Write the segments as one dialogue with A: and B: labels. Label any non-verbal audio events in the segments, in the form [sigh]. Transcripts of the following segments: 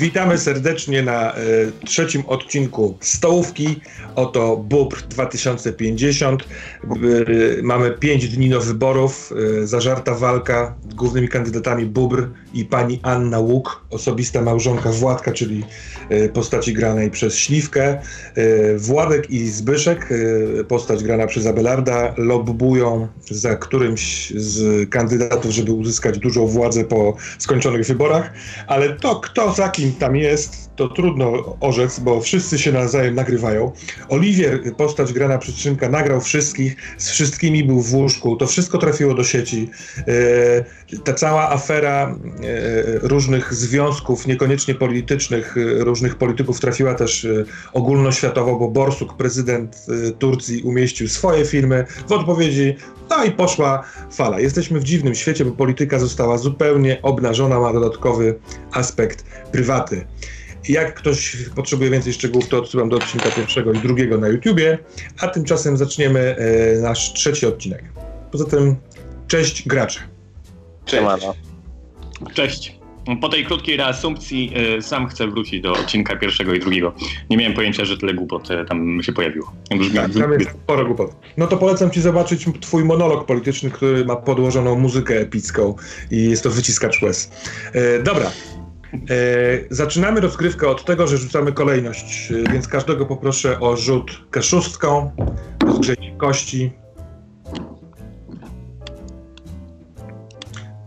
A: Witamy serdecznie na e, trzecim odcinku Stołówki. Oto Bóbr 2050. E, mamy pięć dni do wyborów. E, zażarta walka. Głównymi kandydatami Bóbr i pani Anna Łuk, osobista małżonka Władka, czyli e, postaci granej przez Śliwkę. E, Władek i Zbyszek, e, postać grana przez Abelarda, lobbują za którymś z kandydatów, żeby uzyskać dużą władzę po skończonych wyborach, ale to kto za kim tam jest, to trudno orzec, bo wszyscy się nawzajem nagrywają. Oliwier, postać grana przez Szymka, nagrał wszystkich, z wszystkimi był w łóżku, to wszystko trafiło do sieci. Ta cała afera różnych związków, niekoniecznie politycznych, e, różnych polityków trafiła też e, ogólnoświatowo, bo Borsuk, prezydent e, Turcji, umieścił swoje filmy w odpowiedzi no i poszła fala. Jesteśmy w dziwnym świecie, bo polityka została zupełnie obnażona, ma dodatkowy aspekt prywatny. Jak ktoś potrzebuje więcej szczegółów, to odsyłam do odcinka pierwszego i drugiego na YouTubie, a tymczasem zaczniemy e, nasz trzeci odcinek. Poza tym, cześć gracze.
B: Cześć.
C: Cześć. Po tej krótkiej reasumpcji y, sam chcę wrócić do odcinka pierwszego i drugiego. Nie miałem pojęcia, że tyle głupot y, tam się pojawiło. Brzmi,
A: Tak, tam jest sporo głupot. No to polecam ci zobaczyć twój monolog polityczny, który ma podłożoną muzykę epicką i jest to wyciskacz łez. E, dobra. E, zaczynamy rozgrywkę od tego, że rzucamy kolejność, e, więc każdego poproszę o rzut kaszustką, rozgrzejcie kości.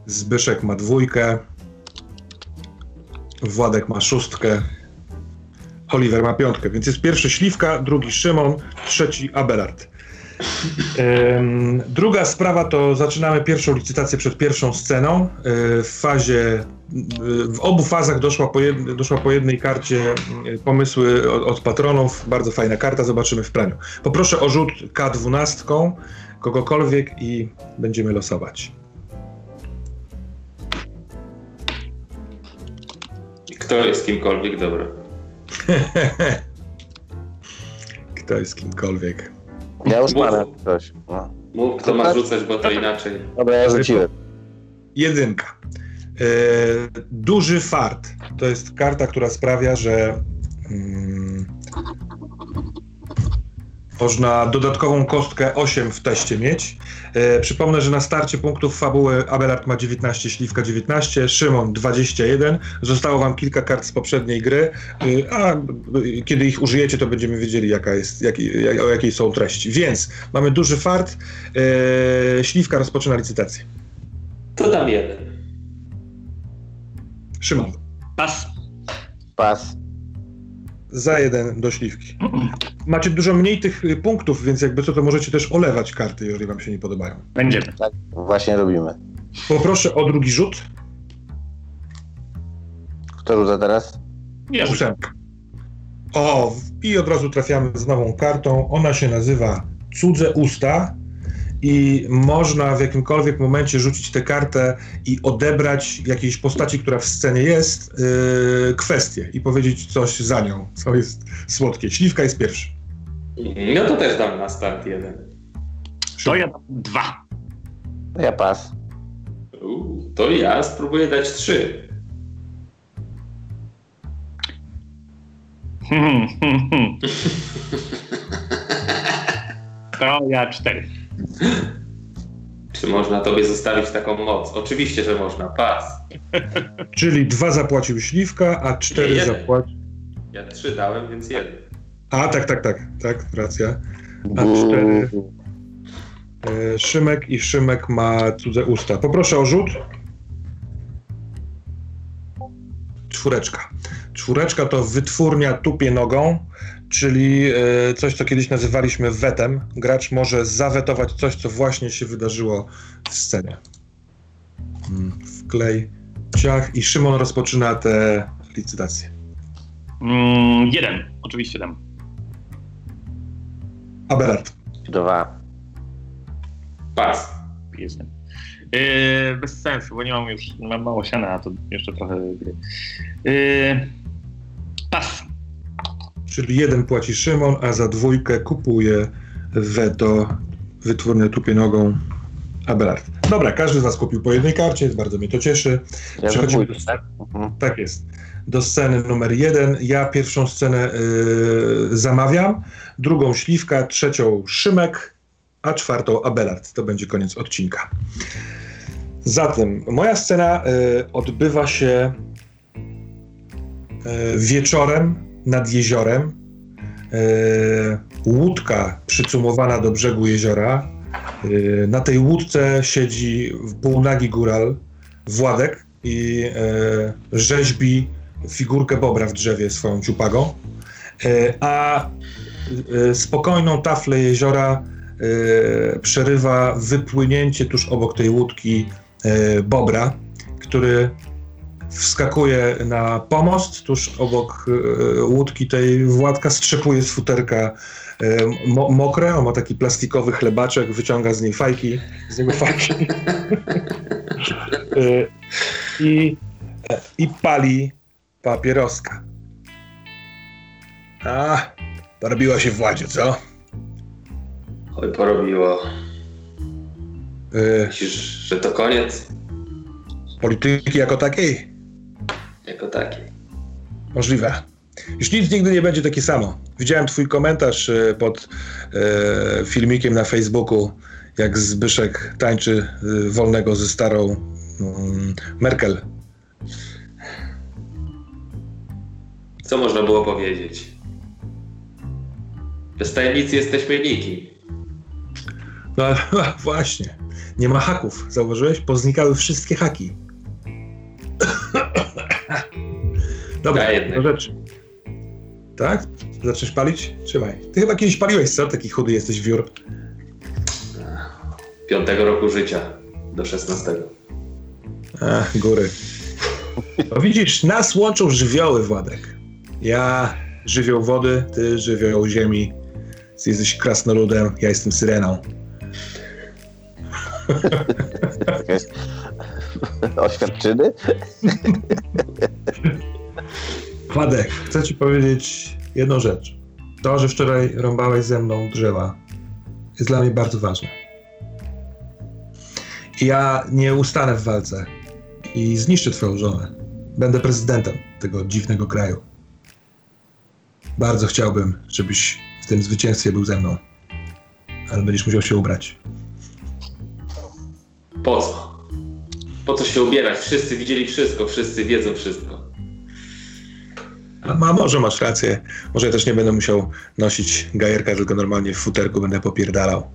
A: Zbyszek ma dwójkę. Władek ma szóstkę. Oliver ma piątkę, więc jest pierwszy Śliwka, drugi Szymon, trzeci Abelard. Em, druga sprawa to zaczynamy pierwszą licytację przed pierwszą sceną. E, W fazie, e, w obu fazach doszła po, jed, doszła po jednej karcie e, pomysły od, od patronów. Bardzo fajna karta, zobaczymy w praniu. Poproszę o rzut K12, kogokolwiek i będziemy losować.
B: Kto jest kimkolwiek, dobra. [laughs]
A: Kto jest kimkolwiek.
D: Ja już
B: Mów.
D: mam coś. No.
B: Mów, kto ma rzucać, bo to inaczej.
D: Dobra, ja rzuciłem.
A: Jedynka. E, duży fart. To jest karta, która sprawia, że mm, można dodatkową kostkę 8 w teście mieć. E, przypomnę, że na starcie punktów fabuły Abelard ma 19, Śliwka 19, Szymon 21. Zostało wam kilka kart z poprzedniej gry, e, a e, kiedy ich użyjecie, to będziemy wiedzieli, jaka jest, jaki, jak, o jakiej są treści. Więc mamy duży fart. E, Śliwka rozpoczyna licytację.
B: To dam jeden.
A: Szymon.
C: Pas.
D: Pas.
A: Za jeden do śliwki. Macie dużo mniej tych y, punktów, więc jakby co, to możecie też olewać karty, jeżeli wam się nie podobają.
C: Będziemy.
D: Tak właśnie robimy.
A: Poproszę o drugi rzut.
D: Kto rzuca teraz?
C: Ja.
A: O, i od razu trafiamy z nową kartą. Ona się nazywa Cudze Usta i można w jakimkolwiek momencie rzucić tę kartę i odebrać jakiejś postaci, która w scenie jest, yy, kwestię i powiedzieć coś za nią, co jest słodkie. Śliwka jest pierwszy.
B: No to też dam na start jeden.
C: To ja dam dwa.
D: Ja pas.
B: Uu, to ja spróbuję dać trzy.
C: Hmm, hmm, hmm. [laughs] To ja cztery. [laughs]
B: Czy można tobie zostawić taką moc? Oczywiście, że można. Pas. [laughs]
A: Czyli dwa zapłacił Śliwka, a cztery
B: Nie,
A: zapłacił...
B: Ja trzy dałem, więc jeden.
A: A, tak, tak, tak, tak, racja. A cztery. E, Szymek i Szymek ma cudze usta. Poproszę o rzut. Czwóreczka. Czwóreczka to wytwórnia tupie nogą, czyli e, coś, co kiedyś nazywaliśmy wetem. Gracz może zawetować coś, co właśnie się wydarzyło w scenie. Mm, Wklej, ciach i Szymon rozpoczyna tę licytację.
C: Mm, jeden. Oczywiście dam.
A: Abelard.
D: Dwa.
B: Pas.
C: Jestem. Yy, bez sensu, bo nie mam już, mam mało siana, a to jeszcze trochę gry. Yy.
A: Czyli jeden płaci Szymon, a za dwójkę kupuje weto wytwórnia tupie nogą Abelard. Dobra, każdy z Was kupił po jednej karcie, bardzo mnie to cieszy.
D: Ja
A: Przechodzimy do,
D: tak? Mhm.
A: tak jest. Do sceny numer jeden. Ja pierwszą scenę y, zamawiam, drugą Śliwka, trzecią Szymek, a czwartą Abelard. To będzie koniec odcinka. Zatem moja scena y, odbywa się y, wieczorem nad jeziorem. Y, łódka przycumowana do brzegu jeziora. Y, na tej łódce siedzi półnagi góral Władek i e, rzeźbi figurkę bobra w drzewie swoją ciupagą, e, a e, spokojną taflę jeziora e, przerywa wypłynięcie tuż obok tej łódki e, bobra, który wskakuje na pomost tuż obok e, łódki tej Władka, strzepuje z futerka e, mo mokre, on ma taki plastikowy chlebaczek, wyciąga z niej fajki, z niego fajki. [laughs] E, i, i pali papieroska. A, porobiła się Władzie, co?
B: Oj, porobiło. Myślisz, że to koniec?
A: polityki jako takiej?
B: Jako taki.
A: Możliwe. Już nic nigdy nie będzie takie samo. Widziałem twój komentarz y, pod y, filmikiem na Facebooku, jak Zbyszek tańczy y, wolnego ze starą mm, Merkel.
B: Co można było powiedzieć? Bez tajemnicy jesteśmy nikim.
A: No [laughs] właśnie. Nie ma haków. Zauważyłeś? Poznikały wszystkie haki. Dobra, do rzeczy. Tak? Zaczniesz palić? Trzymaj. Ty chyba kiedyś paliłeś, co? Taki chudy jesteś wiór.
B: Piątego roku życia do 16.
A: Ach, góry. No widzisz, nas łączą żywioły, Władek. Ja żywioł wody, ty żywioł ziemi. Ty jesteś krasnoludem, ja jestem syreną.
D: Oświadczyny? [laughs]
A: Władek, chcę ci powiedzieć jedną rzecz. To, że wczoraj rąbałeś ze mną drzewa, jest dla mnie bardzo ważne. I ja nie ustanę w walce i zniszczę twoją żonę. Będę prezydentem tego dziwnego kraju. Bardzo chciałbym, żebyś w tym zwycięstwie był ze mną. Ale będziesz musiał się ubrać.
B: Po co? Po co się ubierać? Wszyscy widzieli wszystko, wszyscy wiedzą wszystko.
A: A, może masz rację. Może ja też nie będę musiał nosić gajerka, tylko normalnie w futerku będę popierdalał.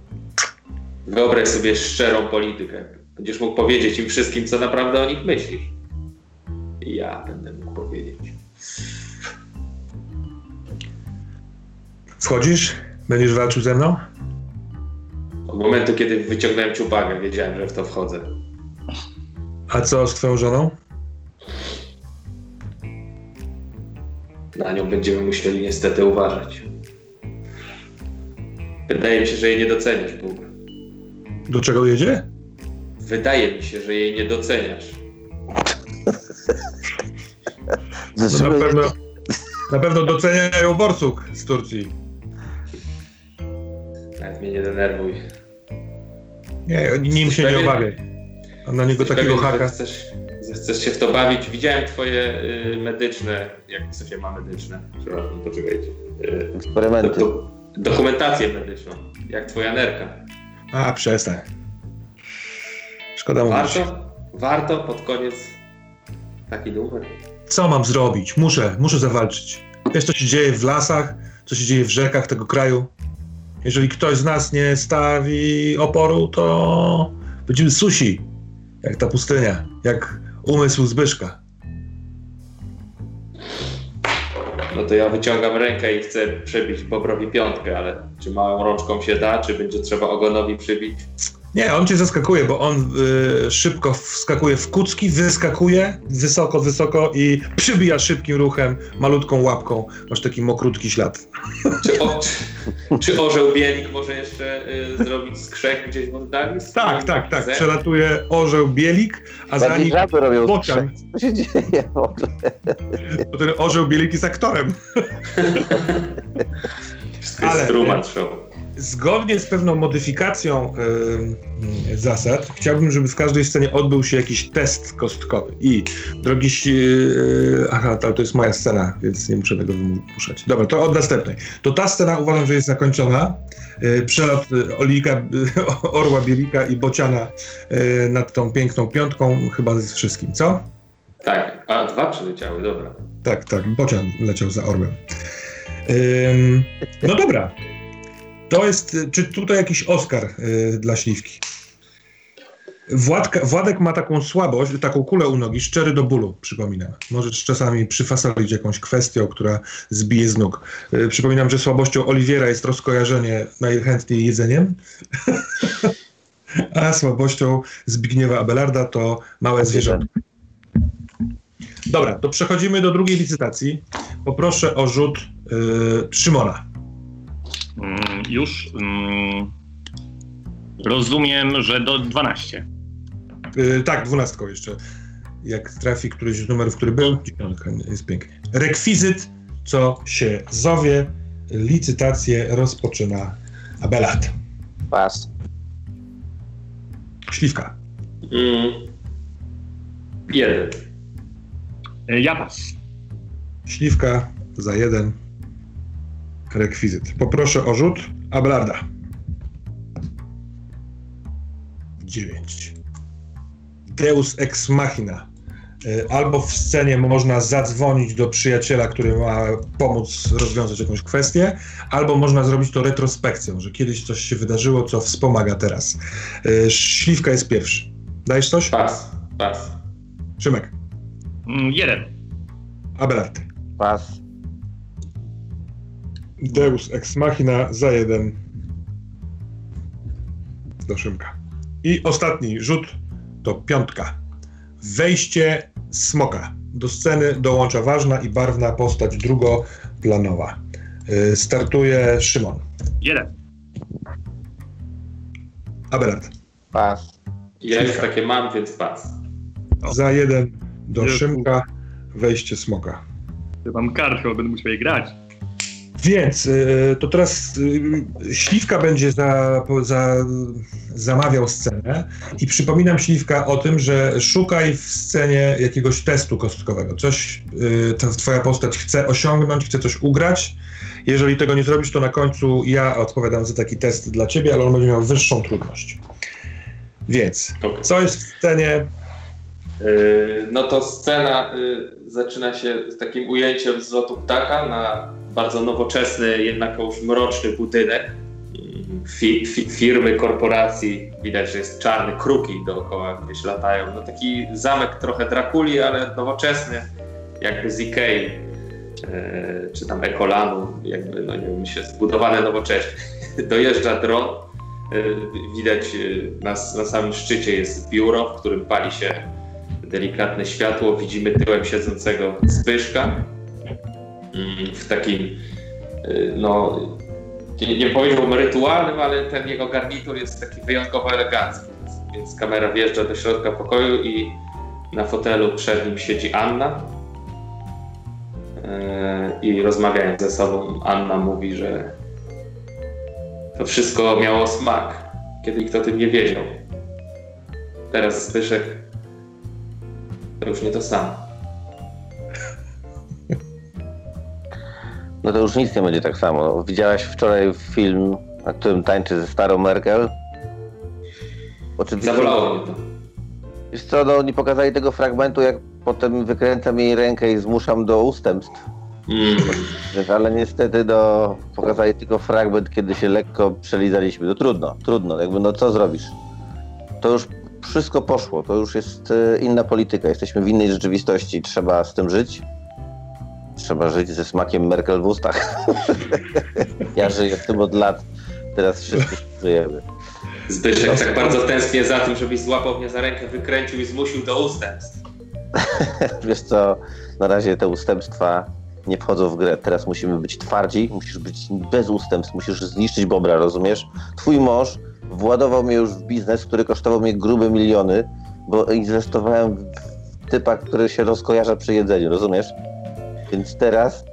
B: Wyobraź sobie szczerą politykę. Będziesz mógł powiedzieć im wszystkim, co naprawdę o nich myślisz. Ja będę mógł powiedzieć.
A: Wchodzisz? Będziesz walczył ze mną?
B: Od momentu, kiedy wyciągnąłem ciupagę, wiedziałem, że w to wchodzę.
A: A co z twoją żoną?
B: Na nią będziemy musieli niestety uważać. Wydaje mi się, że jej nie doceniasz, Bóg.
A: Do czego jedzie?
B: Wydaje mi się, że jej nie doceniasz. [laughs]
A: No na pewno, na pewno doceniają borsuk z Turcji.
B: Nawet mnie nie denerwuj.
A: Nie, nim się nie obawiaj. A na niego
B: Jesteś
A: takiego
B: pewien, że
A: haka.
B: Chcesz, chcesz się w to bawić. Widziałem twoje y, medyczne, jak to się ma medyczne, przepraszam, poczekajcie. Y,
D: Eksperymenty.
B: do, dokumentację medyczną, jak twoja nerka.
A: A, przestań. Szkoda mówić.
B: Warto, warto pod koniec taki numer.
A: Co mam zrobić? Muszę, muszę zawalczyć. Wiesz, co się dzieje w lasach, co się dzieje w rzekach tego kraju? Jeżeli ktoś z nas nie stawi oporu, to będziemy susi. Jak ta pustynia, jak umysł Zbyszka.
B: No to ja wyciągam rękę i chcę przebić Bobrowi piątkę, ale czy małą rączką się da, czy będzie trzeba ogonowi przybić?
A: Nie, on cię zaskakuje, bo on y, szybko wskakuje w kucki, wyskakuje wysoko, wysoko i przybija szybkim ruchem, malutką łapką. Masz taki mokrutki ślad.
B: Czy, o, czy, czy orzeł bielik może jeszcze y, zrobić skrzek gdzieś w oddali?
A: Tak, tak, tak.
B: Ze-
A: Przelatuje orzeł bielik, a za nim bocian.
D: Co się dzieje w ogóle?
A: bo ten orzeł bielik jest aktorem. [laughs]
B: Wszystko
A: Ale-
B: jest Truman Show.
A: Zgodnie z pewną modyfikacją y, zasad, chciałbym, żeby w każdej scenie odbył się jakiś test kostkowy. I drogi. Y, aha, to, to jest moja scena, więc nie muszę tego wymuszać. Dobra, to od następnej. To ta scena uważam, że jest zakończona. Y, przelot Olika, [laughs] Orła Bielika i Bociana nad tą piękną piątką chyba z wszystkim, co?
B: Tak, a dwa przyleciały, dobra.
A: Tak, tak, Bocian leciał za Orłem. no dobra, to jest, czy tutaj jakiś Oscar y, dla Śliwki? Władka, Władek ma taką słabość, taką kulę u nogi, szczery do bólu, przypominam. Możesz czasami przyfasolić jakąś kwestią, która zbije z nóg. Y, przypominam, że słabością Oliwiera jest rozkojarzenie najchętniej jedzeniem, [laughs] a słabością Zbigniewa Abelarda to małe zwierzątko. Dobra, to przechodzimy do drugiej licytacji. Poproszę o rzut yy, Szymona.
C: Mm, już mm, rozumiem, że do 12.
A: Yy, tak, dwunastką jeszcze. Jak trafi któryś z numerów, który był, jest pięknie. Rekwizyt, co się zowie, licytację rozpoczyna Abelard.
D: Pas.
A: Śliwka.
B: Mm. Jeden.
C: Y, ja pas.
A: Śliwka za jeden rekwizyt. Poproszę o rzut Ablarda. 9. Deus ex machina. E, albo w scenie można zadzwonić do przyjaciela, który ma pomóc rozwiązać jakąś kwestię, albo można zrobić to retrospekcją, że kiedyś coś się wydarzyło, co wspomaga teraz. E, śliwka jest pierwszy. Dajesz coś?
B: Pas, pas.
A: Szymek.
C: Mm, jeden.
A: Abelard.
D: Pas.
A: Deus Ex Machina za jeden do Szymka. I ostatni rzut to piątka. Wejście smoka. Do sceny dołącza ważna i barwna postać drugoplanowa. Yy, startuje Szymon.
C: Jeden.
A: Abelard.
D: Pas.
B: Ja już takie mam, więc pas.
C: O.
A: Za jeden do. Szymka. Wejście smoka.
C: Ja mam kartę, bo będę musiał jej grać.
A: Więc y, to teraz y, Śliwka będzie za, za, zamawiał scenę i przypominam Śliwka o tym, że szukaj w scenie jakiegoś testu kostkowego. Coś y, ta twoja postać chce osiągnąć, chce coś ugrać. Jeżeli tego nie zrobisz, to na końcu ja odpowiadam za taki test dla ciebie, ale on będzie miał wyższą trudność. Więc, co jest w scenie?
B: Yy, No to scena yy, zaczyna się z takim ujęciem z lotu ptaka na bardzo nowoczesny, jednak już mroczny budynek yy, fi, fi, firmy, korporacji. Widać, że jest czarny, kruki dookoła gdzieś latają. No taki zamek trochę Drakuli, ale nowoczesny, jakby z Ikei, yy, czy tam Ekolanu, jakby, no nie wiem, się zbudowane nowocześnie. [laughs] Dojeżdża dron, widać na, na samym szczycie jest biuro, w którym pali się delikatne światło, widzimy tyłem siedzącego Zbyszka mm, w takim, y, no, nie, nie powiedziałbym rytualnym, ale ten jego garnitur jest taki wyjątkowo elegancki. Więc, kamera wjeżdża do środka pokoju i na fotelu przed nim siedzi Anna Y, i rozmawiają ze sobą. Anna mówi, że to wszystko miało smak, kiedy nikt o tym nie wiedział. Teraz Zbyszek to już nie to samo.
D: No to już nic nie będzie tak samo. Widziałaś wczoraj film, na którym tańczy ze starą Merkel? Oczywiście.
B: Zabolało mnie to.
D: Wiesz co, no nie pokazali tego fragmentu, jak potem wykręcam jej rękę i zmuszam do ustępstw.
B: Mm.
D: Ale niestety no, pokazali tylko fragment, kiedy się lekko przelizaliśmy. No trudno, trudno, jakby no co zrobisz? To już wszystko poszło, to już jest e, inna polityka, jesteśmy w innej rzeczywistości, trzeba z tym żyć. Trzeba żyć ze smakiem Merkel w ustach. [laughs] ja żyję w tym od lat, teraz wszyscy żyjemy.
B: Zbyszek tak bardzo tęsknię za tym, żebyś złapał mnie za rękę, wykręcił i zmusił do ustępstw. [laughs]
D: Wiesz co, na razie te ustępstwa nie wchodzą w grę. Teraz musimy być twardzi, musisz być bez ustępstw, musisz zniszczyć Bobra, rozumiesz? Twój mąż władował mnie już w biznes, który kosztował mnie grube miliony, bo inwestowałem w typa, który się rozkojarza przy jedzeniu, rozumiesz? Więc teraz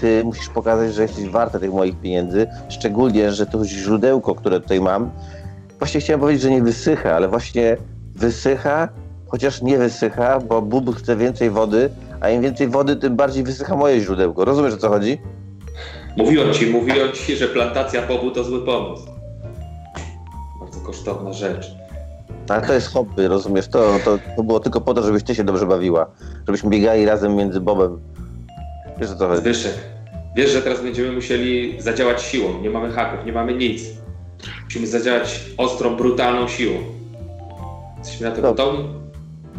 D: ty musisz pokazać, że jesteś warta tych moich pieniędzy, szczególnie, że to źródełko, które tutaj mam, właśnie chciałem powiedzieć, że nie wysycha, ale właśnie wysycha, chociaż nie wysycha, bo bub chce więcej wody, a im więcej wody, tym bardziej wysycha moje źródełko. Rozumiesz, o co chodzi?
B: Mówiłem ci, mówiłem ci, że plantacja bobu to zły pomysł. Kosztowna rzecz.
D: Ale to jest hobby, rozumiesz? To, to, to było tylko po to, żebyś ty się dobrze bawiła. Żebyśmy biegali razem między Bobem. Wiesz co chodzi?
B: Zbyszek, wiesz, że teraz będziemy musieli zadziałać siłą. Nie mamy haków, nie mamy nic. Musimy zadziałać ostrą, brutalną siłą. Jesteśmy na to gotowi?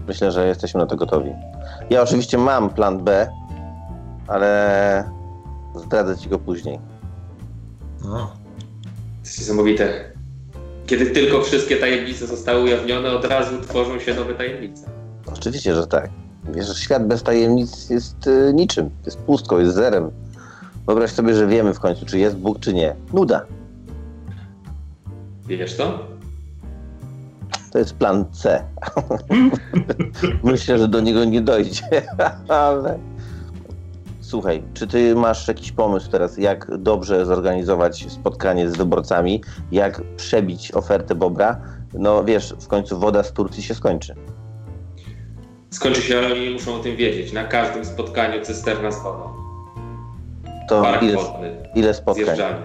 D: Myślę, że jesteśmy na to gotowi. Ja oczywiście mam plan B, ale zdradzę ci go później.
A: No.
B: To jest niesamowite. Kiedy tylko wszystkie tajemnice zostały ujawnione, od razu tworzą się nowe tajemnice.
D: Oczywiście, że tak. Wiesz, świat bez tajemnic jest y, niczym. Jest pustką, jest zerem. Wyobraź sobie, że wiemy w końcu, czy jest Bóg, czy nie. Nuda.
B: Wiesz to?
D: To jest plan C. [laughs] Myślę, że do niego nie dojdzie, [laughs] ale. Słuchaj, czy ty masz jakiś pomysł teraz, jak dobrze zorganizować spotkanie z wyborcami, jak przebić ofertę Bobra? No wiesz, w końcu woda z Turcji się skończy.
B: Skończy się, ale oni muszą o tym wiedzieć. Na każdym spotkaniu cysterna z wodą.
D: To
B: Park
D: ile,
B: wodny.
D: ile spotkań?
B: Zjeżdżanie.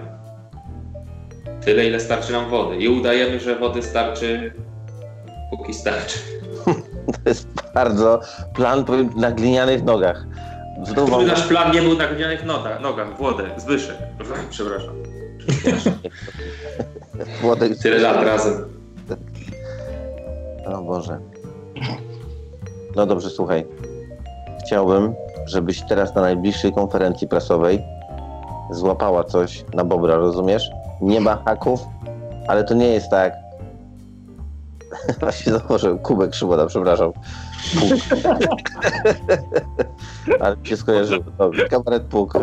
B: Tyle, ile starczy nam wody. I udajemy, że wody starczy, póki starczy. [laughs]
D: To jest bardzo plan powiem, na glinianych nogach.
B: Gdyby
D: mam...
B: nasz plan nie był na glinianych nogach, nogach wodę, Zbyszek. Przepraszam. [laughs]
D: Włodek...
B: Tyle lat razem.
D: O Boże. No dobrze, słuchaj. Chciałbym, żebyś teraz na najbliższej konferencji prasowej złapała coś na Bobra, rozumiesz? Nie ma haków, ale to nie jest tak. [laughs] Właśnie założyłem kubek Szymona, przepraszam. Puk. ale mi się skojarzyło. Dobrze, kabaret puk.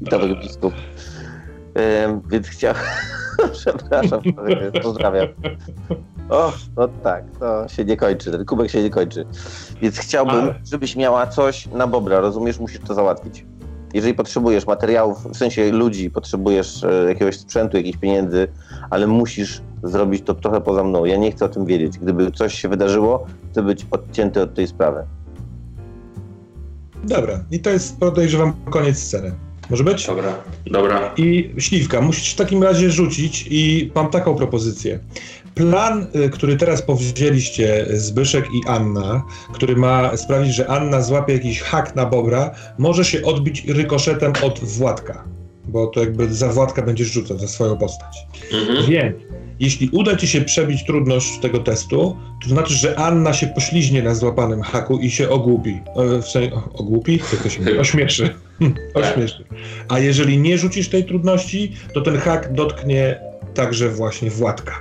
D: Dobry biskup. Ym, więc chciałem... [laughs] przepraszam, pozdrawiam. O, no tak, to się nie kończy, ten kubek się nie kończy. Więc chciałbym,
A: Ale-
D: żebyś miała coś na Bobra, rozumiesz? Musisz to załatwić. Jeżeli potrzebujesz materiałów, w sensie ludzi, potrzebujesz e, jakiegoś sprzętu, jakichś pieniędzy, ale musisz zrobić to trochę poza mną. Ja nie chcę o tym wiedzieć. Gdyby coś się wydarzyło, chcę być odcięty od tej sprawy.
A: Dobra, i to jest podejrzewam koniec sceny. Może być?
B: Dobra, dobra.
A: I śliwka, musisz w takim razie rzucić i mam taką propozycję. Plan, y, który teraz powzięliście Zbyszek i Anna, który ma sprawić, że Anna złapie jakiś hak na Bobra, może się odbić rykoszetem od Władka, bo to jakby za Władka będziesz rzucał, za swoją postać.
B: Mhm.
A: Więc jeśli uda ci się przebić trudność tego testu, to znaczy, że Anna się pośliźnie na złapanym haku i się ogłupi. E, W sensie, ogłupi? Jak to się mówi? Ośmieszy. Ośmieszy. A jeżeli nie rzucisz tej trudności, to ten hak dotknie także właśnie Władka.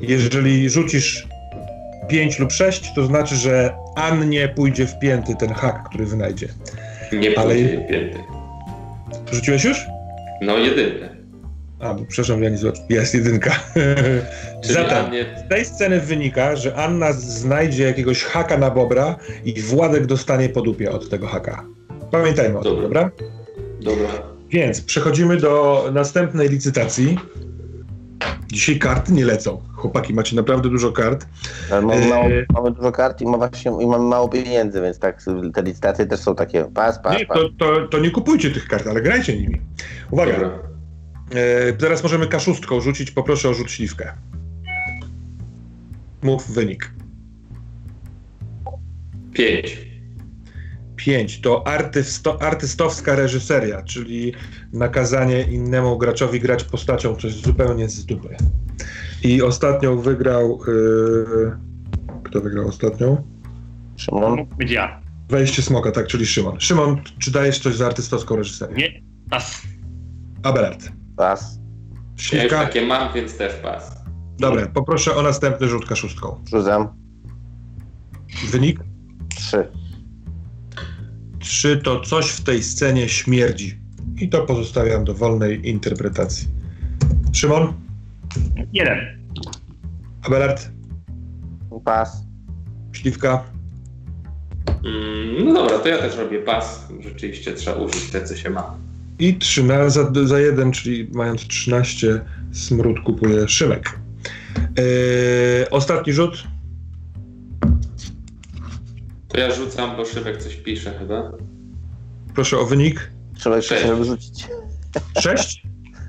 A: Jeżeli rzucisz 5 lub 6, to znaczy, że Annie pójdzie w pięty ten hak, który wynajdzie.
B: Nie
A: Ale-
B: pójdzie pięty.
A: Rzuciłeś już?
B: No jedynkę.
A: A, bo przepraszam, ja nie zobaczyłem. Jest jedynka. [laughs]
B: Czyli
A: Zatem
B: Annie
A: z tej sceny wynika, że Anna znajdzie jakiegoś haka na Bobra i Władek dostanie po dupie od tego haka. Pamiętajmy o tym,
B: Dobra.
A: dobra?
B: Dobra.
A: Więc przechodzimy do następnej licytacji. Dzisiaj karty nie lecą. Chłopaki, macie naprawdę dużo kart.
D: Mamy, mało, mamy dużo kart i, ma właśnie, i mamy mało pieniędzy, więc tak, te licytacje też są takie pas, pas,
A: Nie,
D: pas.
A: to, to, to nie kupujcie tych kart, ale grajcie nimi. Uwaga,
B: Dobra.
A: e, teraz możemy kaszustką rzucić. Poproszę o rzut śliwkę. Mów wynik.
B: Pięć.
A: 5 to artysto, artystowska reżyseria, czyli nakazanie innemu graczowi grać postacią coś zupełnie z dupy. I ostatnią wygrał. Yy, kto wygrał ostatnią?
D: Szymon?
C: Ja.
A: Wejście smoka, tak, czyli Szymon. Szymon, czy dajesz coś za artystowską reżyserię?
C: Nie. Pas.
A: Abelard.
D: Pas.
B: Ja już
A: Śliwka?
B: takie mam, więc też pas.
A: Dobra, poproszę o następny rzut kaszustką.
D: Rzucam.
A: Wynik?
D: Trzy.
A: 3 to coś w tej scenie śmierdzi. I to pozostawiam do wolnej interpretacji. Szymon?
C: Jeden.
A: Abelard?
D: Pas.
A: Śliwka?
B: Mm, no dobra, to ja też robię pas. Rzeczywiście trzeba użyć te, co się ma.
A: I 13 za, za jeden, czyli mając 13, smród kupuje Szymek. Yy, ostatni rzut.
B: To ja rzucam, bo Szybek coś pisze chyba.
A: Proszę o wynik.
D: Trzeba
B: Sześć.
D: się wyrzucić.
A: 6.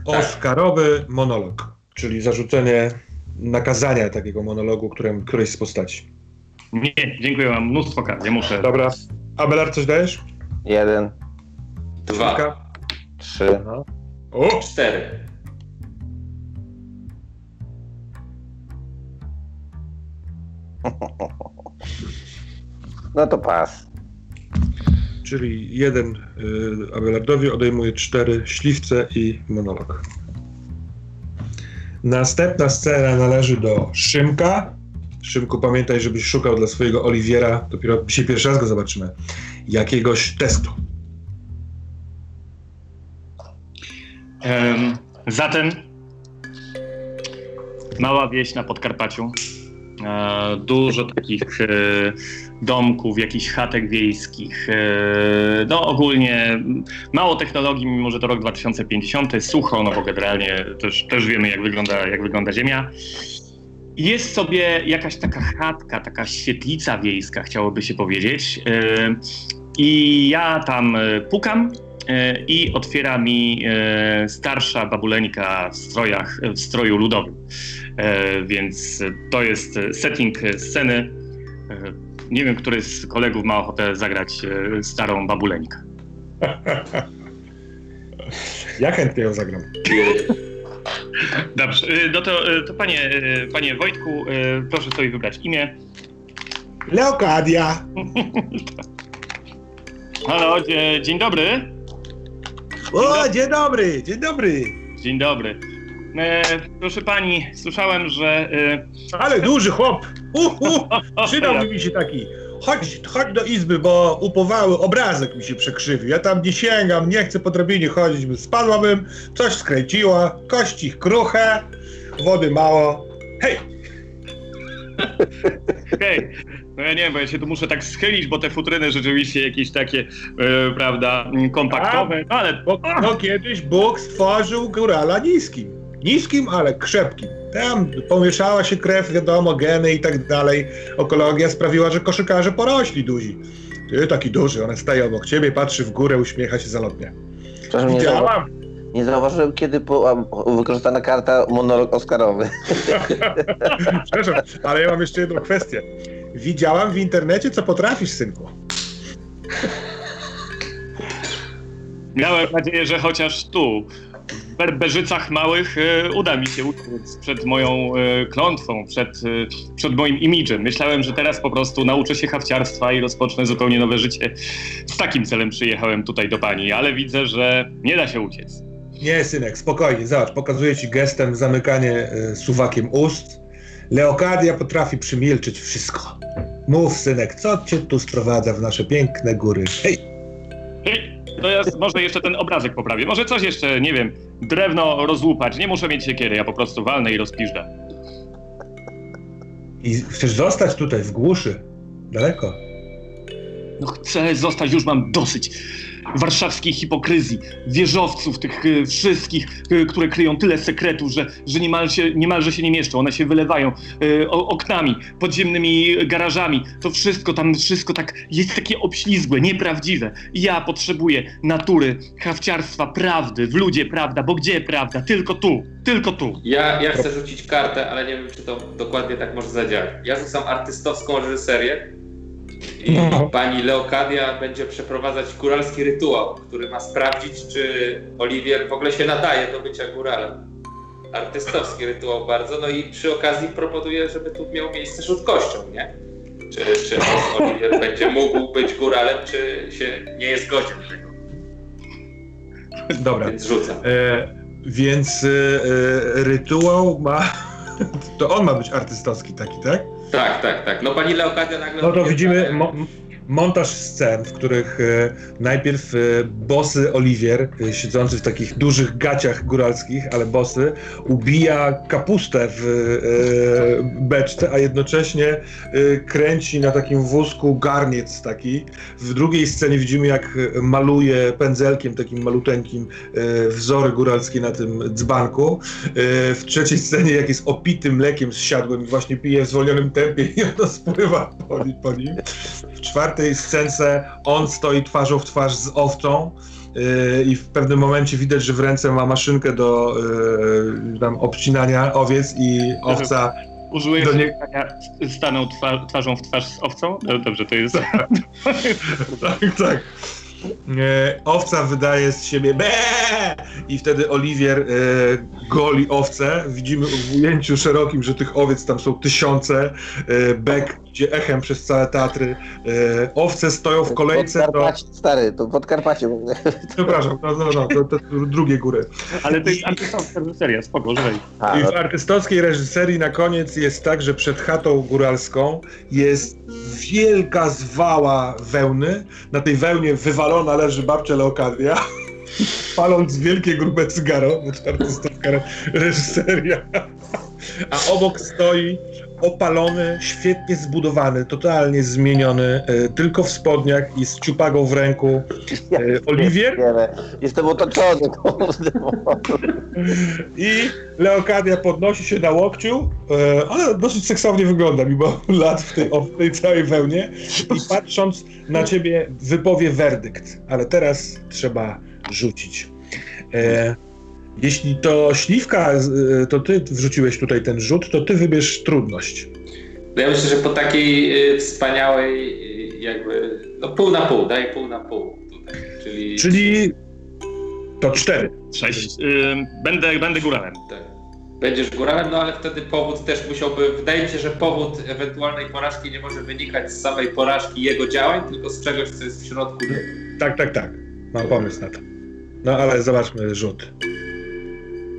A: Oscarowy monolog, czyli zarzucenie nakazania takiego monologu którym, którejś z postaci.
C: Nie, dziękuję, mam mnóstwo kart, ja muszę.
A: Dobra. Abelard, coś dajesz?
D: Jeden,
B: Dwa,
A: Kilka?
D: trzy.
A: O!
B: cztery. [laughs]
D: No to pas.
A: Czyli jeden y, Abelardowi odejmuje cztery śliwce i monolog. Następna scena należy do Szymka. Szymku, pamiętaj, żebyś szukał dla swojego Oliwiera, dopiero dzisiaj pierwszy raz go zobaczymy, jakiegoś testu.
C: Em, zatem mała wieś na Podkarpaciu. E, dużo takich e, domków, jakichś chatek wiejskich. E, no ogólnie mało technologii, mimo że to rok 2050, sucho, no bo generalnie też, też wiemy jak wygląda, jak wygląda ziemia. Jest sobie jakaś taka chatka, taka świetlica wiejska, chciałoby się powiedzieć. I ja tam pukam i otwiera mi starsza babuleńka w strojach, w stroju ludowym. E, Więc to jest setting sceny. E, Nie wiem, który z kolegów ma ochotę zagrać e, starą babuleńkę.
A: Ja chętnie ją zagram.
C: Dobrze, no to, to panie, panie Wojtku, proszę sobie wybrać imię.
A: Leokadia!
C: Halo, dzie- dzień dobry.
A: O, dzień dobry, dzień dobry!
C: Dzień dobry. E, proszę pani, słyszałem, że e,
A: Ale duży chłop! Uh, uh, [laughs] przydałby mi się taki. Chodź, chodź do izby, bo upowały obrazek mi się przekrzywił. Ja tam nie sięgam, nie chcę po drabinie chodzić, by spadłabym, coś skręciło, kości kruche, wody mało. Hej! [laughs]
C: Okej. No ja nie wiem, bo ja się tu muszę tak schylić, bo te futryny rzeczywiście jakieś takie, e, prawda, kompaktowe, no ale
A: Bo no, kiedyś Bóg stworzył górala niskim. Niskim, ale krzepkim. Tam pomieszała się krew, wiadomo, geny i tak dalej. Ekologia sprawiła, że koszykarze porośli duzi. Ty taki duży, on staje obok ciebie, patrzy w górę, uśmiecha się zalotnie.
D: Przepraszam, nie, zauwa-
A: Widziałam!
D: nie zauważyłem, kiedy była wykorzystana karta monolog Oscarowy. [laughs]
A: Przepraszam, ale ja mam jeszcze jedną kwestię. Widziałam w internecie, co potrafisz, synku.
C: miałem nadzieję, że chociaż tu, berberzycach małych, e, uda mi się uciec przed moją e, klątwą, przed, e, przed moim imidżem. Myślałem, że teraz po prostu nauczę się hawciarstwa i rozpocznę zupełnie nowe życie. Z takim celem przyjechałem tutaj do pani, ale widzę, że nie da się uciec.
A: Nie, synek, spokojnie, zobacz, pokazuję ci gestem zamykanie suwakiem ust. Leokadia potrafi przymilczyć wszystko. Mów, synek, co cię tu sprowadza w nasze piękne góry? Hej!
C: To ja może jeszcze ten obrazek poprawię. Może coś jeszcze, nie wiem, drewno rozłupać. Nie muszę mieć siekiery, ja po prostu walnę i rozpiżdżę.
A: I chcesz zostać tutaj w głuszy? Daleko?
C: No chcę zostać, już mam dosyć warszawskiej hipokryzji, wieżowców, tych y, wszystkich, y, które kryją tyle sekretów, że, że niemal się, niemalże się nie mieszczą. One się wylewają y, oknami, podziemnymi garażami. To wszystko tam, wszystko tak jest takie obślizgłe, nieprawdziwe. Ja potrzebuję natury, hawciarstwa, prawdy, w ludzie prawda, bo gdzie prawda? Tylko tu, tylko tu.
B: Ja, ja chcę rzucić kartę, ale nie wiem, czy to dokładnie tak może zadziałać. Ja rzucam artystowską reżyserię i
A: No.
B: pani Leokadia będzie przeprowadzać góralski rytuał, który ma sprawdzić, czy Oliwier w ogóle się nadaje do bycia góralem. Artystowski rytuał bardzo, no i przy okazji proponuję, żeby tu miał miejsce rzut kością, nie? Czy, czy Oliwier będzie mógł być góralem, czy się nie jest godzien tego,
A: Dobra.
B: więc rzucam.
A: E, więc e, e, rytuał ma. [laughs] To on ma być artystowski taki, tak?
B: Tak, tak, tak. No pani Leokadia nagle...
A: No to widzimy mo- montaż scen, w których e, najpierw e, bosy Oliwier, e, siedzący w takich dużych gaciach góralskich, ale bosy, ubija kapustę w beczce, a jednocześnie kręci na takim wózku garniec taki. W drugiej scenie widzimy, jak maluje pędzelkiem takim maluteńkim wzory góralskie na tym dzbanku. W trzeciej scenie, jak jest opity mlekiem zsiadłym i właśnie pije w zwolnionym tempie i ono spływa po nim. W czwartej scence on stoi twarzą w twarz z owcą yy, i w pewnym momencie widać, że w ręce ma maszynkę do yy, tam obcinania owiec i owca
C: Użyłeś
A: Do nie-
C: stanął twa, twarzą w twarz z owcą? No, dobrze, to jest... [laughs]
A: tak, tak. E, owca wydaje z siebie be i wtedy Oliwier e, goli owcę. Widzimy w ujęciu szerokim, że tych owiec tam są tysiące. E, Bek idzie echem przez całe Tatry. E, owce stoją w kolejce do...
D: Podkarpacie, stary, to Podkarpacie.
A: Przepraszam, no, no, no, to, to drugie góry.
C: Ale to jest artystowska reżyseria, spoko,
A: I
D: no,
A: w artystowskiej reżyserii na koniec jest tak, że przed chatą góralską jest wielka zwała wełny. Na tej wełnie wywalona leży babcia Leokadia, [laughs] paląc wielkie grube cygaro, bo re- reżyseria. A obok stoi opalony, świetnie zbudowany, totalnie zmieniony, e, tylko w spodniach i z ciupagą w ręku
D: ja
A: e, Oliwier.
D: pierdzielę. Jestem otoczony.
A: I Leokadia podnosi się na łokciu, e, ale dosyć seksownie wygląda, mimo lat w tej, w tej całej wełnie. I patrząc na ciebie, wypowie werdykt. Ale teraz trzeba rzucić. E, jeśli to śliwka, e, to ty wrzuciłeś tutaj ten rzut, to ty wybierz trudność.
B: No ja myślę, że po takiej y, wspaniałej y, jakby, no pół na pół, daj pół na pół tutaj, czyli...
A: Czyli to cztery.
C: Sześć. Będę, będę góralem.
B: Tak. Będziesz góralem, no ale wtedy powód też musiałby, wydaje mi się, że powód ewentualnej porażki nie może wynikać z samej porażki jego działań, tylko z czegoś, co jest w środku.
A: Tak, tak, tak. Mam pomysł na to. No ale zobaczmy rzut.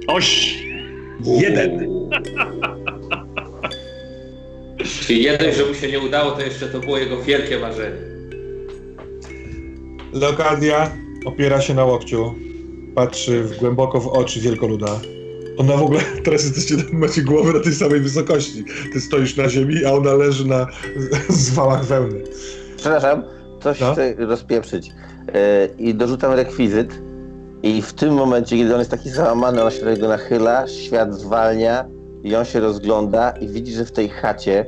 C: Oś!
A: Jeden.
B: Czyli jeden, że mu się nie udało, to jeszcze to było jego wielkie marzenie.
A: Leokadia opiera się na łokciu, patrzy w, głęboko w oczy wielkoluda. Ona w ogóle, [laughs] teraz jesteście, macie głowy na tej samej wysokości. Ty stoisz na ziemi, a ona leży na [laughs] zwałach wełny.
D: Przepraszam, coś
A: No.
D: chcę rozpieprzyć. E, I dorzucam rekwizyt. I w tym momencie, kiedy on jest taki załamany, ona się do nachyla, świat zwalnia i on się rozgląda i widzi, że w tej chacie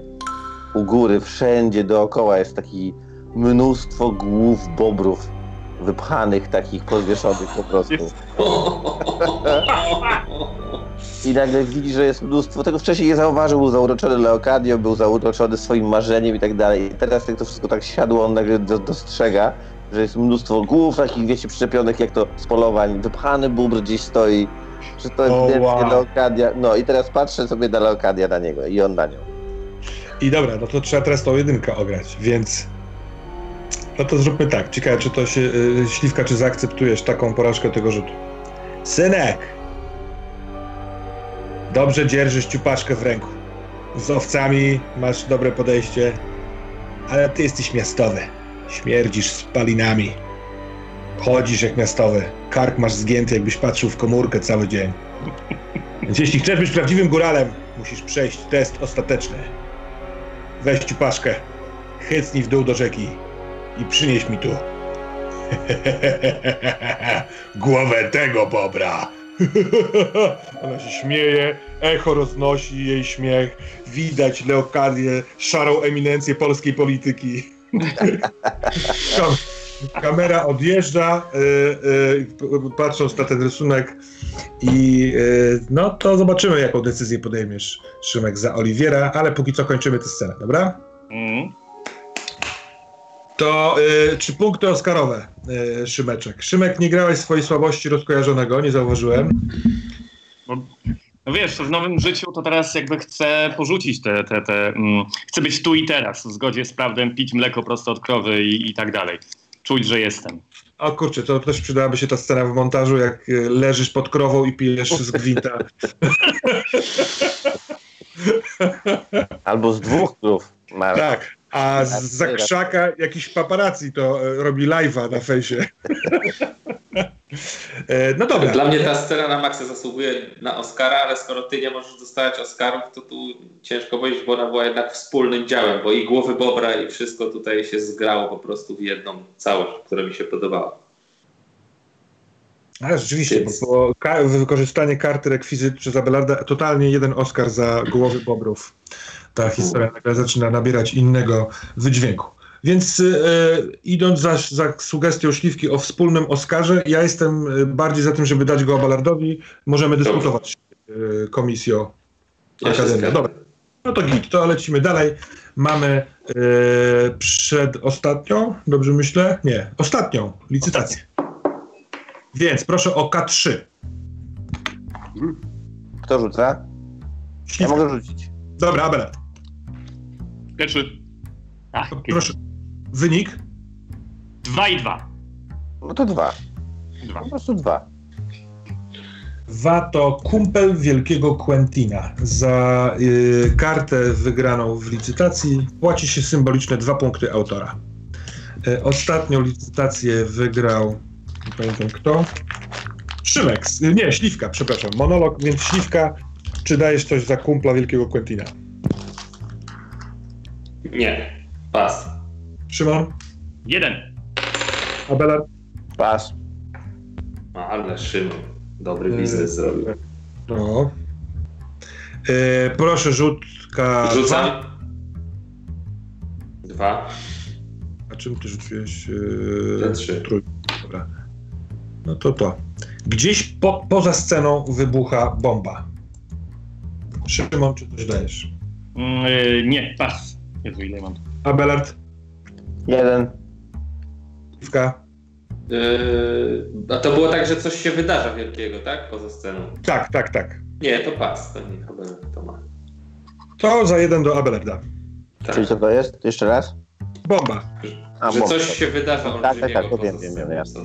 D: u góry, wszędzie dookoła jest taki mnóstwo głów bobrów wypchanych, takich podwieszonych po prostu. I nagle widzi, że jest mnóstwo. Tego wcześniej nie zauważył, był zauroczony Leokadio, był zauroczony swoim marzeniem i tak dalej. I teraz jak to wszystko tak siadło, on nagle do, dostrzega, że jest mnóstwo głów takich, wiecie, przyczepionych jak to z polowań. Wypchany bóbr gdzieś stoi. Że to ewidentnie
A: wow.
D: Leokadia. No i teraz patrzę sobie na Leokadia na niego i on na nią.
A: I dobra, no to trzeba teraz tą jedynkę ograć, więc... No to zróbmy tak. Ciekawe, czy to się, y, Śliwka, czy zaakceptujesz taką porażkę tego rzutu? Synek! Dobrze dzierżysz ciupaszkę w ręku. Z owcami masz dobre podejście, ale ty jesteś miastowy. Śmierdzisz spalinami. Chodzisz jak miastowy. Kark masz zgięty, jakbyś patrzył w komórkę cały dzień. Więc jeśli chcesz być prawdziwym góralem, musisz przejść test ostateczny. Weź ciupaszkę, chycnij w dół do rzeki i przynieś mi tu. [laughs] Głowę tego bobra. [laughs] Ona się śmieje, echo roznosi jej śmiech. Widać Leokadię, szarą eminencję polskiej polityki. Kam- Kamera odjeżdża, y, y, patrząc na ten rysunek i y, no to zobaczymy, jaką decyzję podejmiesz, Szymek, za Oliwiera, ale póki co kończymy tę scenę, dobra?
C: Mm.
A: To y, czy punkty Oscarowe, y, Szymeczek? Szymek, nie grałeś swojej słabości rozkojarzonego, nie zauważyłem.
C: Bo, no wiesz, w nowym życiu to teraz jakby chcę porzucić te, te, te mm, chcę być tu i teraz, w zgodzie z prawdą, pić mleko prosto od krowy i, i tak dalej. Czuć, że jestem.
A: O kurczę, to też przydałaby się ta scena w montażu, jak y, leżysz pod krową i pijesz z gwinta. [laughs]
D: Albo z dwóch krów.
A: Tak, A z zakrzaka jakiś paparazzi to e, robi live'a na fejsie. [laughs] E, no dobra.
B: Dla mnie ta scena na maksa zasługuje na Oscara, ale skoro ty nie możesz dostać Oscarów, to tu ciężko powiedzieć, bo ona była jednak wspólnym działem, bo i głowy Bobra i wszystko tutaj się zgrało po prostu w jedną całość, która mi się podobała.
A: A, rzeczywiście, Więc... bo, bo wykorzystanie karty rekwizyt przez Abelarda totalnie jeden Oscar za głowy Bobrów. Ta historia nagle zaczyna nabierać innego wydźwięku. Więc e, idąc za, za sugestią Śliwki o wspólnym Oscarze, ja jestem e, bardziej za tym, żeby dać go Abelardowi. Możemy dyskutować e, komisjo ja Akademii. Dobra. No to git, to lecimy dalej. Mamy e, przedostatnią, dobrze myślę? Nie, ostatnią licytację. Więc proszę o K3.
D: Kto rzuca? Ja mogę rzucić.
A: Dobra, Abelard.
C: Pierwszy.
A: Ach, proszę. Wynik?
C: 2 i 2.
D: No to dwa. Dwa. Po prostu dwa.
A: Dwa to kumpel wielkiego Quentina. Za y, kartę wygraną w licytacji płaci się symboliczne dwa punkty autora. Y, ostatnią licytację wygrał, nie pamiętam kto, Szymek, nie, Śliwka, przepraszam, monolog, więc Śliwka, czy dajesz coś za kumpla wielkiego Quentina?
B: Nie, pas.
A: Szymon?
C: Jeden.
A: Abelard?
D: Pas.
B: Ale Szymon, dobry biznes e, zrobił.
A: No. E, proszę rzutka.
B: Rzucam. Dwa.
A: A czym ty rzuciłeś?
B: E, trzy.
A: Trój. Dobra. No to to. Gdzieś po, poza sceną wybucha bomba. Szymon, czy coś dajesz?
C: E, nie, pas. Jezu, ile mam?
A: Abelard?
D: Jeden.
A: Piwka?
B: Yy, a to było tak, że coś się wydarza wielkiego, tak? Poza sceną.
A: Tak, tak, tak.
B: Nie, to pas, to nie to ma.
A: To za jeden do Abelarda.
D: Tak. Czyli co to jest? Jeszcze raz?
A: Bomba.
B: A, że coś się wydarza
D: Tak, tak, tak, to wiem, wiem, wiem,
B: jasne.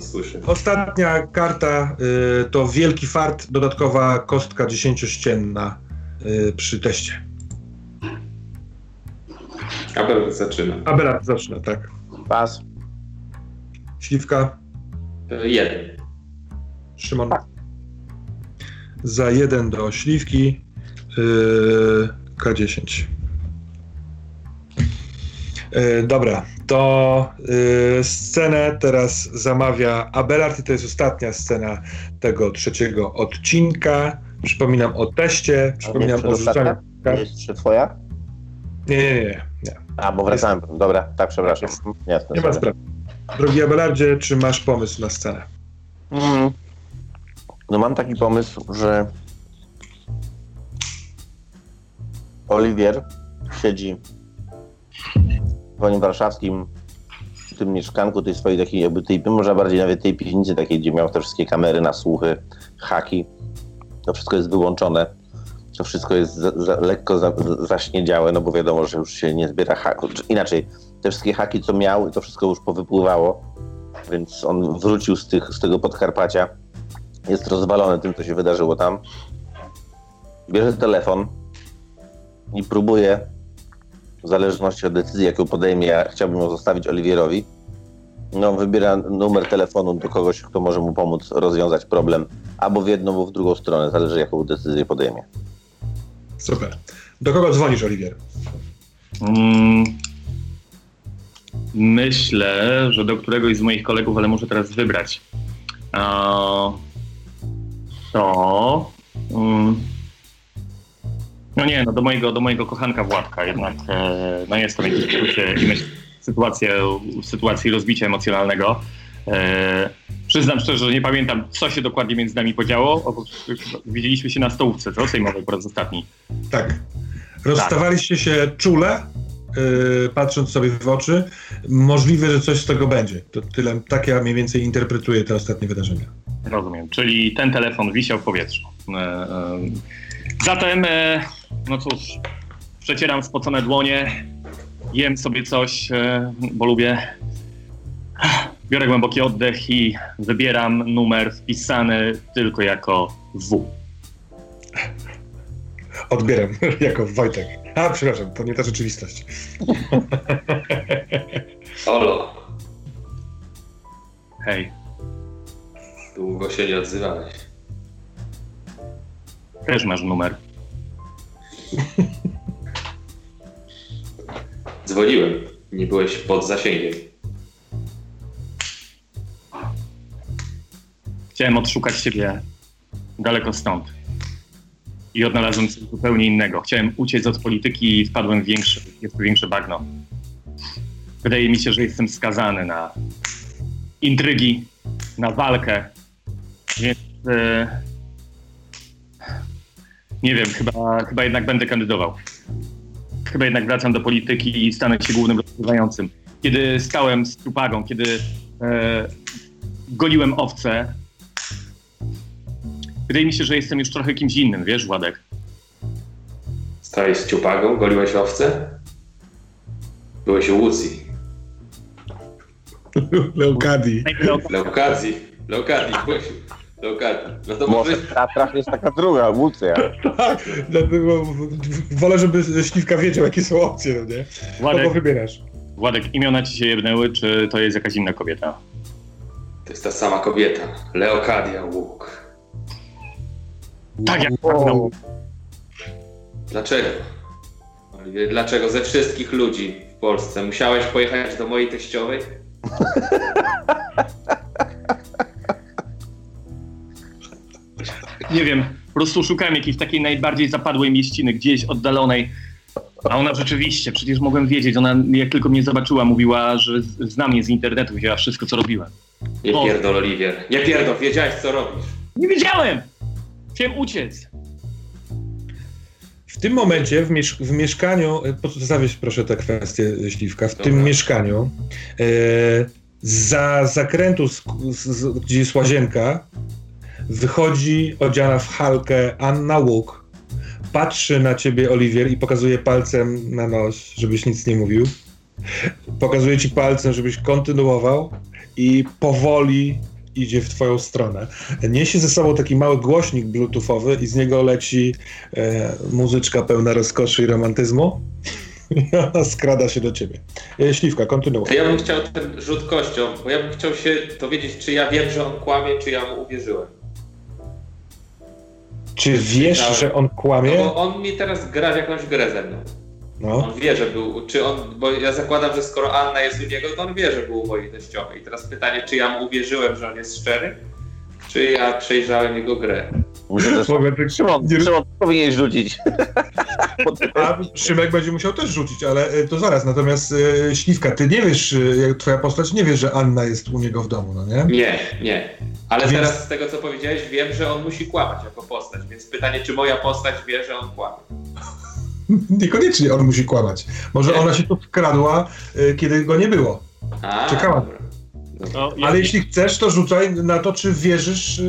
A: Ostatnia karta y, to wielki fart, dodatkowa kostka dziesięciościenna y, przy teście.
B: Abelard zaczyna.
A: Abelard zaczyna, tak.
D: Pas.
A: Śliwka?
B: E, jeden.
A: Szymon? Za jeden do śliwki yy, K10. Yy, dobra, to yy, scenę teraz zamawia Abelard i to jest ostatnia scena tego trzeciego odcinka. Przypominam o teście, przypominam o rzucaniu.
D: Jest jeszcze twoja?
A: Nie, nie, nie. nie.
D: A, bo wracałem. Dobra, tak, przepraszam.
A: Jasne, nie ma sprawy. Drogi Abelardzie, czy masz pomysł na scenę? Mm.
D: No mam taki pomysł, że Oliwier siedzi w Wonie Warszawskim w tym mieszkanku tej swojej takiej jakby tej, może bardziej nawet tej piwnicy takiej, gdzie miał te wszystkie kamery na słuchy, haki. To wszystko jest wyłączone. To wszystko jest za, za, lekko za, zaśniedziałe, no bo wiadomo, że już się nie zbiera haków. Inaczej, te wszystkie haki, co miał, to wszystko już powypływało, więc on wrócił z, tych, z tego Podkarpacia. Jest rozwalony tym, co się wydarzyło tam. Bierze telefon i próbuje, w zależności od decyzji, jaką podejmie, ja chciałbym ją zostawić Oliwierowi, no, wybiera numer telefonu do kogoś, kto może mu pomóc rozwiązać problem, albo w jedną, albo w drugą stronę, zależy jaką decyzję podejmie.
A: Super. Do kogo dzwonisz, Oliwier?
C: Mm, myślę, że do któregoś z moich kolegów, ale muszę teraz wybrać. to. Um, no nie, no do mojego, do mojego kochanka Władka, jednak e, no jest to w myślę, sytuację, sytuacji rozbicia emocjonalnego. E, przyznam szczerze, że nie pamiętam, co się dokładnie między nami podziało. Widzieliśmy się na stołówce, co? Sejmowej po raz ostatni.
A: Tak. Rozstawaliście się czule, yy, patrząc sobie w oczy. Możliwe, że coś z tego będzie. To tyle, tak ja mniej więcej interpretuję te ostatnie wydarzenia.
C: Rozumiem. Czyli ten telefon wisiał w powietrzu. E, e, zatem, e, no cóż, przecieram spocone dłonie, jem sobie coś, bo lubię. Biorę głęboki oddech i wybieram numer wpisany tylko jako W.
A: Odbieram [laughs] jako Wojtek. A, przepraszam, to nie ta rzeczywistość. [laughs]
B: Olo,
C: Hej,
B: długo się nie odzywałeś.
C: też masz numer. [laughs]
B: Dzwoniłem, nie byłeś pod zasięgiem.
C: Chciałem odszukać ciebie daleko stąd. I odnalazłem coś zupełnie innego. Chciałem uciec od polityki i wpadłem w większe, jest większe bagno. Wydaje mi się, że jestem skazany na intrygi, na walkę. Więc e, nie wiem, chyba, chyba jednak będę kandydował. Chyba jednak wracam do polityki i stanę się głównym rozgrywającym. Kiedy stałem z trupagą, kiedy e, goliłem owce, wydaje mi się, że jestem już trochę kimś innym, wiesz, Władek?
B: Stałeś z ciupagą, goliłeś owce? Byłeś u Łucji. [laughs] Byłeś u Leokadii. No to
D: Może Tatrach jest taka druga, Łucja. [laughs]
A: Tak, dlatego wolę, żeby Śliwka wiedział, jakie są opcje, no nie? Kogo
C: Władek,
A: wybierasz?
C: Władek, imiona ci się jebnęły, czy to jest jakaś inna kobieta?
B: To jest ta sama kobieta. Leokadia Łuk.
C: Tak jak
D: O,
B: Dlaczego? Dlaczego ze wszystkich ludzi w Polsce musiałeś pojechać do mojej teściowej?
C: Nie wiem, po prostu szukałem jakiejś takiej najbardziej zapadłej mieściny, gdzieś oddalonej. A ona rzeczywiście, przecież mogłem wiedzieć, ona jak tylko mnie zobaczyła, mówiła, że z- zna mnie z internetu, wiedziała wszystko, co robiłem.
B: Nie pierdol, Oliwier. Nie pierdol, wiedziałeś co robisz.
C: Nie wiedziałem! Chciałem uciec.
A: W tym momencie w, miesz- w mieszkaniu, e, pozostawieś proszę tę kwestię, e, Śliwka, w
B: Dobra.
A: tym mieszkaniu e, za zakrętu, z, z, z, gdzie jest łazienka, wychodzi odziana w halkę Anna Łuk, patrzy na ciebie Oliwier i pokazuje palcem na nos, żebyś nic nie mówił. Pokazuje ci palcem, żebyś kontynuował i powoli idzie w twoją stronę. Niesie ze sobą taki mały głośnik bluetoothowy i z niego leci e, muzyczka pełna rozkoszy i romantyzmu. [laughs] I ona skrada się do ciebie. E, Śliwka, kontynuuj.
B: Ja bym chciał ten rzut kością, bo ja bym chciał się dowiedzieć, czy ja wiem, że on kłamie, czy ja mu uwierzyłem.
A: Czy wiesz, że on
B: No
A: kłamie?
B: bo on mi teraz gra w jakąś grę ze mną.
A: No.
B: On wie, że był, czy on, bo ja zakładam, że skoro Anna jest u niego, to on wie, że był u mojej teściowej. I teraz pytanie, czy ja mu uwierzyłem, że on jest szczery, czy ja przejrzałem jego grę.
D: Myślę, że
A: Mogę tak-
D: Szymon,
A: nie-
D: Szymon, powinieneś rzucić.
A: A Szymek będzie musiał też rzucić, ale e, to zaraz. Natomiast e, Śliwka, ty nie wiesz, e, twoja postać nie wie, że Anna jest u niego w domu, no nie?
B: Nie, nie. Ale
A: Więc-
B: teraz z tego, co powiedziałeś, wiem, że on musi kłamać jako postać, więc pytanie, czy moja postać wie, że on kłamie. [laughs]
A: Niekoniecznie on musi kłamać. Może ona się tu wkradła, e, kiedy go nie było.
B: A,
A: Czekałam.
B: dobra.
C: No, ja,
A: Ale jeśli chcesz, to rzucaj na to, czy wierzysz, e,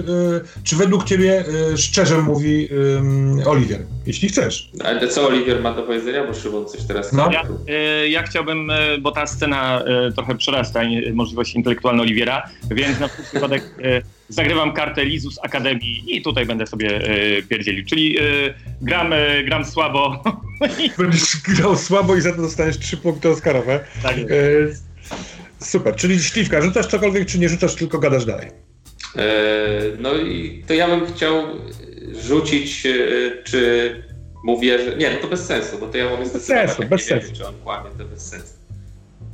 A: czy według ciebie e, szczerze mówi Oliwier. Jeśli chcesz.
B: Ale co Oliwier ma do powiedzenia, bo Szymon coś teraz
A: No.
C: ja, ja chciałbym, bo ta scena trochę przerasta możliwości intelektualne Oliwiera, więc na przykład przypadek zagrywam kartę Lizu z Akademii i tutaj będę sobie e, pierdzielił. Czyli e, gram, e, gram słabo. [laughs]
A: Będziesz grał słabo i za to dostaniesz trzy punkty Oscarowe.
C: tak jest.
A: Super, czyli Śliwka, rzucasz cokolwiek, czy nie rzucasz, tylko gadasz dalej?
B: E, no i to ja bym chciał rzucić, czy mówię, że... Nie, no to bez sensu, bo to ja mówię zdecydować,
A: sensu, bez
B: nie wiem,
A: sensu.
B: czy on kłamie, to bez sensu.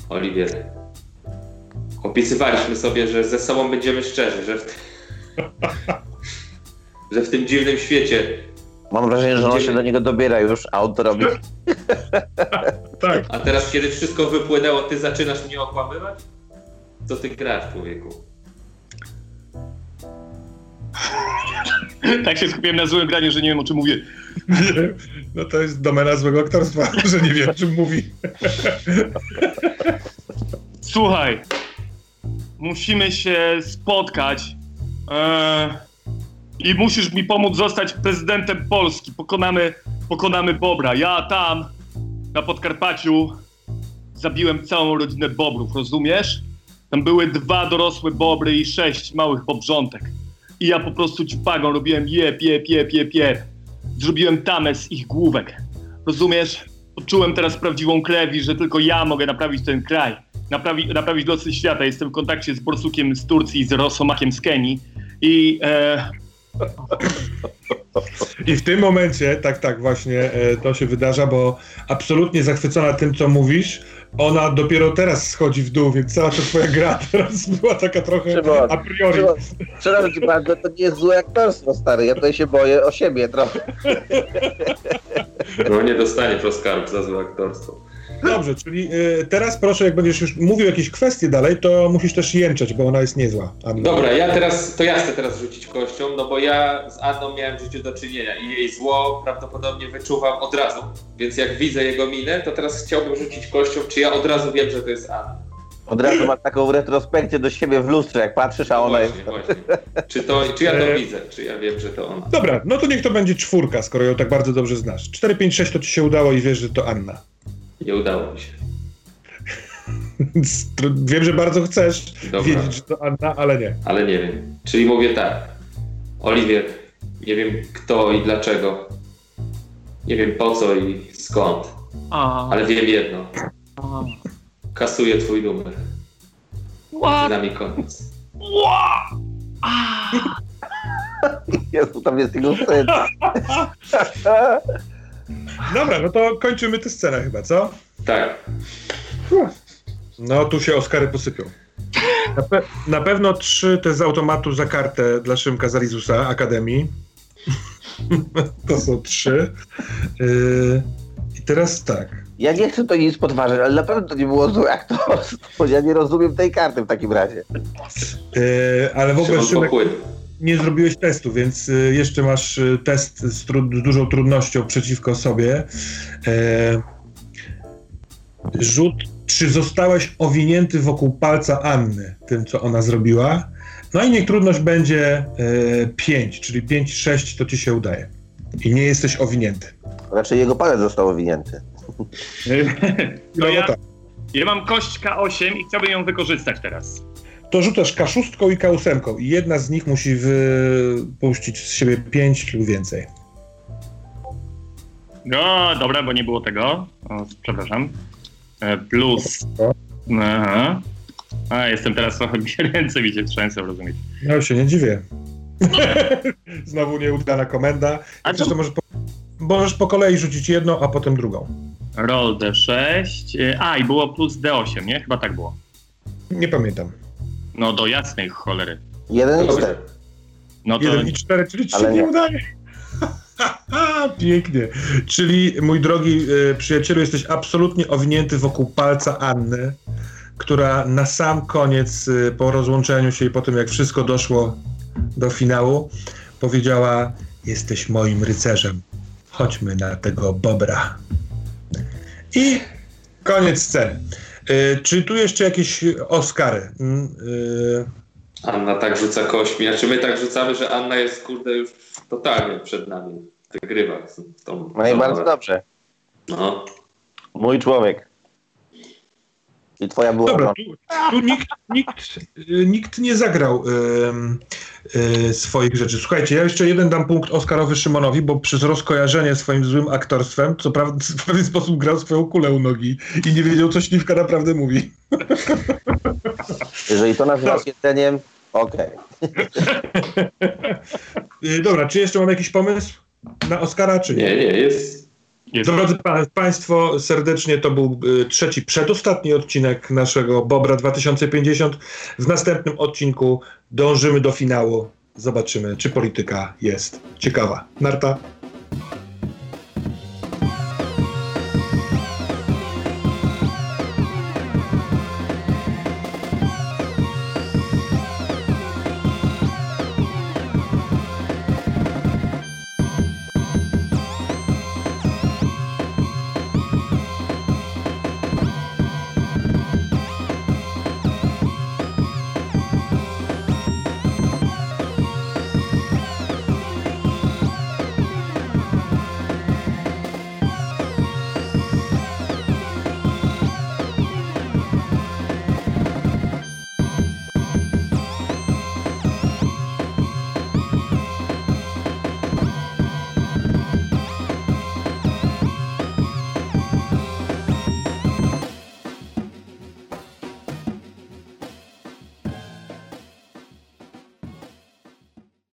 B: Oliwier. Obiecywaliśmy sobie, że ze sobą będziemy szczerzy, że w, [laughs] że w tym dziwnym świecie,
D: Mam wrażenie, że on się do niego dobiera już, a on to robi.
A: Tak.
B: a teraz kiedy wszystko wypłynęło, ty zaczynasz mnie okłamywać? Co ty grasz, człowieku? [laughs]
C: tak się skupiłem na złym graniu, że nie wiem o czym mówię. [laughs]
A: No to jest domena złego aktorstwa, że nie wie, o czym mówi.
C: Słuchaj, musimy się spotkać e, i musisz mi pomóc zostać prezydentem Polski. Pokonamy, pokonamy Bobra. Ja tam, na Podkarpaciu, zabiłem całą rodzinę Bobrów, rozumiesz? Tam były dwa dorosłe Bobry i sześć małych Bobrzątek. I ja po prostu ciupagą robiłem jep, jep, jep, jep, jep. Zrobiłem tamę z ich główek. Rozumiesz? Odczułem teraz prawdziwą krew że tylko ja mogę naprawić ten kraj. Naprawi, naprawić losy świata. Jestem w kontakcie z Borsukiem z Turcji, z Rosomakiem z Kenii i... E...
A: I w tym momencie, tak, tak, właśnie e, to się wydarza, bo absolutnie zachwycona tym, co mówisz, ona dopiero teraz schodzi w dół, więc cała ta twoja gra [laughs] teraz była taka trochę Szymon, a priori.
D: Przepraszam ci bardzo, to nie jest złe aktorstwo, stary, ja tutaj się boję o siebie trochę. [laughs]
B: No nie dostanie Oscarów za złe aktorstwo.
A: Dobrze, czyli y, teraz proszę, jak będziesz już mówił jakieś kwestie dalej, to musisz też jęczeć, bo ona jest niezła.
B: Anna. Dobra, ja teraz, to ja chcę teraz rzucić kością, no bo ja z Anną miałem w życiu do czynienia i jej zło prawdopodobnie wyczuwam od razu, więc jak widzę jego minę, to teraz chciałbym rzucić kością, czy ja od razu wiem, że to jest Anna.
D: Od razu masz taką retrospekcję do siebie w lustrze, jak patrzysz, a ona
B: właśnie, jest... Właśnie. Czy, to, czy ja to e, widzę, czy ja wiem, że to ona.
A: Dobra, no to niech to będzie czwórka, skoro ją tak bardzo dobrze znasz. 4, 5, 6 to ci się udało i wiesz, że to Anna.
B: Nie udało mi się. [laughs]
A: Wiem, że bardzo chcesz Dobra. wiedzieć, że to Anna, ale nie.
B: Ale nie wiem. Czyli mówię tak. Oliwier, nie wiem kto i dlaczego. Nie wiem po co i skąd. A. Ale wiem jedno. A. Kasuję twój numer. What? Z nami koniec. What? [laughs]
D: Jezu, tam jest jego syn. [laughs]
A: Dobra, no to kończymy tę scenę chyba, co?
B: Tak.
A: No tu się Oscary posypią. Na, pe na pewno trzy te z automatu za kartę dla Szymka Zarizusa Akademii. [laughs] to są trzy. Yy, I teraz tak.
D: Ja nie chcę to nic podważyć, ale na pewno to nie było złe aktorstwo. Ja nie rozumiem tej karty w takim razie.
A: Yy, ale w ogóle Szymek, nie zrobiłeś testu, więc yy, jeszcze masz yy, test z, z, dużą trudnością przeciwko sobie. Yy, rzut czy zostałeś owinięty wokół palca Anny, tym co ona zrobiła. No i niech trudność będzie y, 5, czyli 5-6 to ci się udaje. I nie jesteś owinięty.
D: Raczej jego palec został owinięty. [laughs]
C: no ja, tak. ja mam kość K8 i chciałbym ją wykorzystać teraz.
A: To rzucasz K6 i K8 i jedna z nich musi wypuścić z siebie 5 lub więcej.
C: No, dobra, bo nie było tego. O, przepraszam. E, plus. Aha. A, jestem teraz trochę [laughs] ręce mi się trzęsą, rozumieć.
A: Ja się nie dziwię. [laughs] Znowu nieudana komenda. A to... możesz po... możesz po kolei rzucić jedną, a potem drugą.
C: Roll D6. E, a, i było plus D8, nie? Chyba tak było.
A: Nie pamiętam.
C: No do jasnej cholery.
D: Jeden i cztery.
A: No to... Jeden i cztery, czyli ci się nie udaje. [laughs] Pięknie. Czyli, mój drogi e, przyjacielu, jesteś absolutnie owinięty wokół palca Anny, która na sam koniec, e, po rozłączeniu się i po tym, jak wszystko doszło do finału, powiedziała: Jesteś moim rycerzem. Chodźmy na tego bobra. I koniec sceny. E, czy tu jeszcze jakieś Oscary? Mm,
B: Anna tak rzuca kośmi. A czy my tak rzucamy, że Anna jest, kurde, już totalnie przed nami. Wygrywa tą.
D: No i bardzo dobrze.
B: No.
D: Mój człowiek. I twoja była.
A: Dobra, tu, tu nikt, nikt, nikt nie zagrał y, y, swoich rzeczy. Słuchajcie, ja jeszcze jeden dam punkt Oskarowi Szymonowi, bo przez rozkojarzenie swoim złym aktorstwem, co prawda [laughs] w pewien sposób grał swoją kulę u nogi i nie wiedział, co śliwka naprawdę mówi. [laughs]
D: Jeżeli to nazywasz tak. jedzeniem, okej.
A: Okay. [laughs] Dobra, czy jeszcze mam jakiś pomysł? na Oscara, czy
B: nie? Nie, nie, jest.
A: Jest. Drodzy Państwo, serdecznie to był y, trzeci, przedostatni odcinek naszego Bobra 2050. W następnym odcinku dążymy do finału. Zobaczymy, czy polityka jest ciekawa. Narta?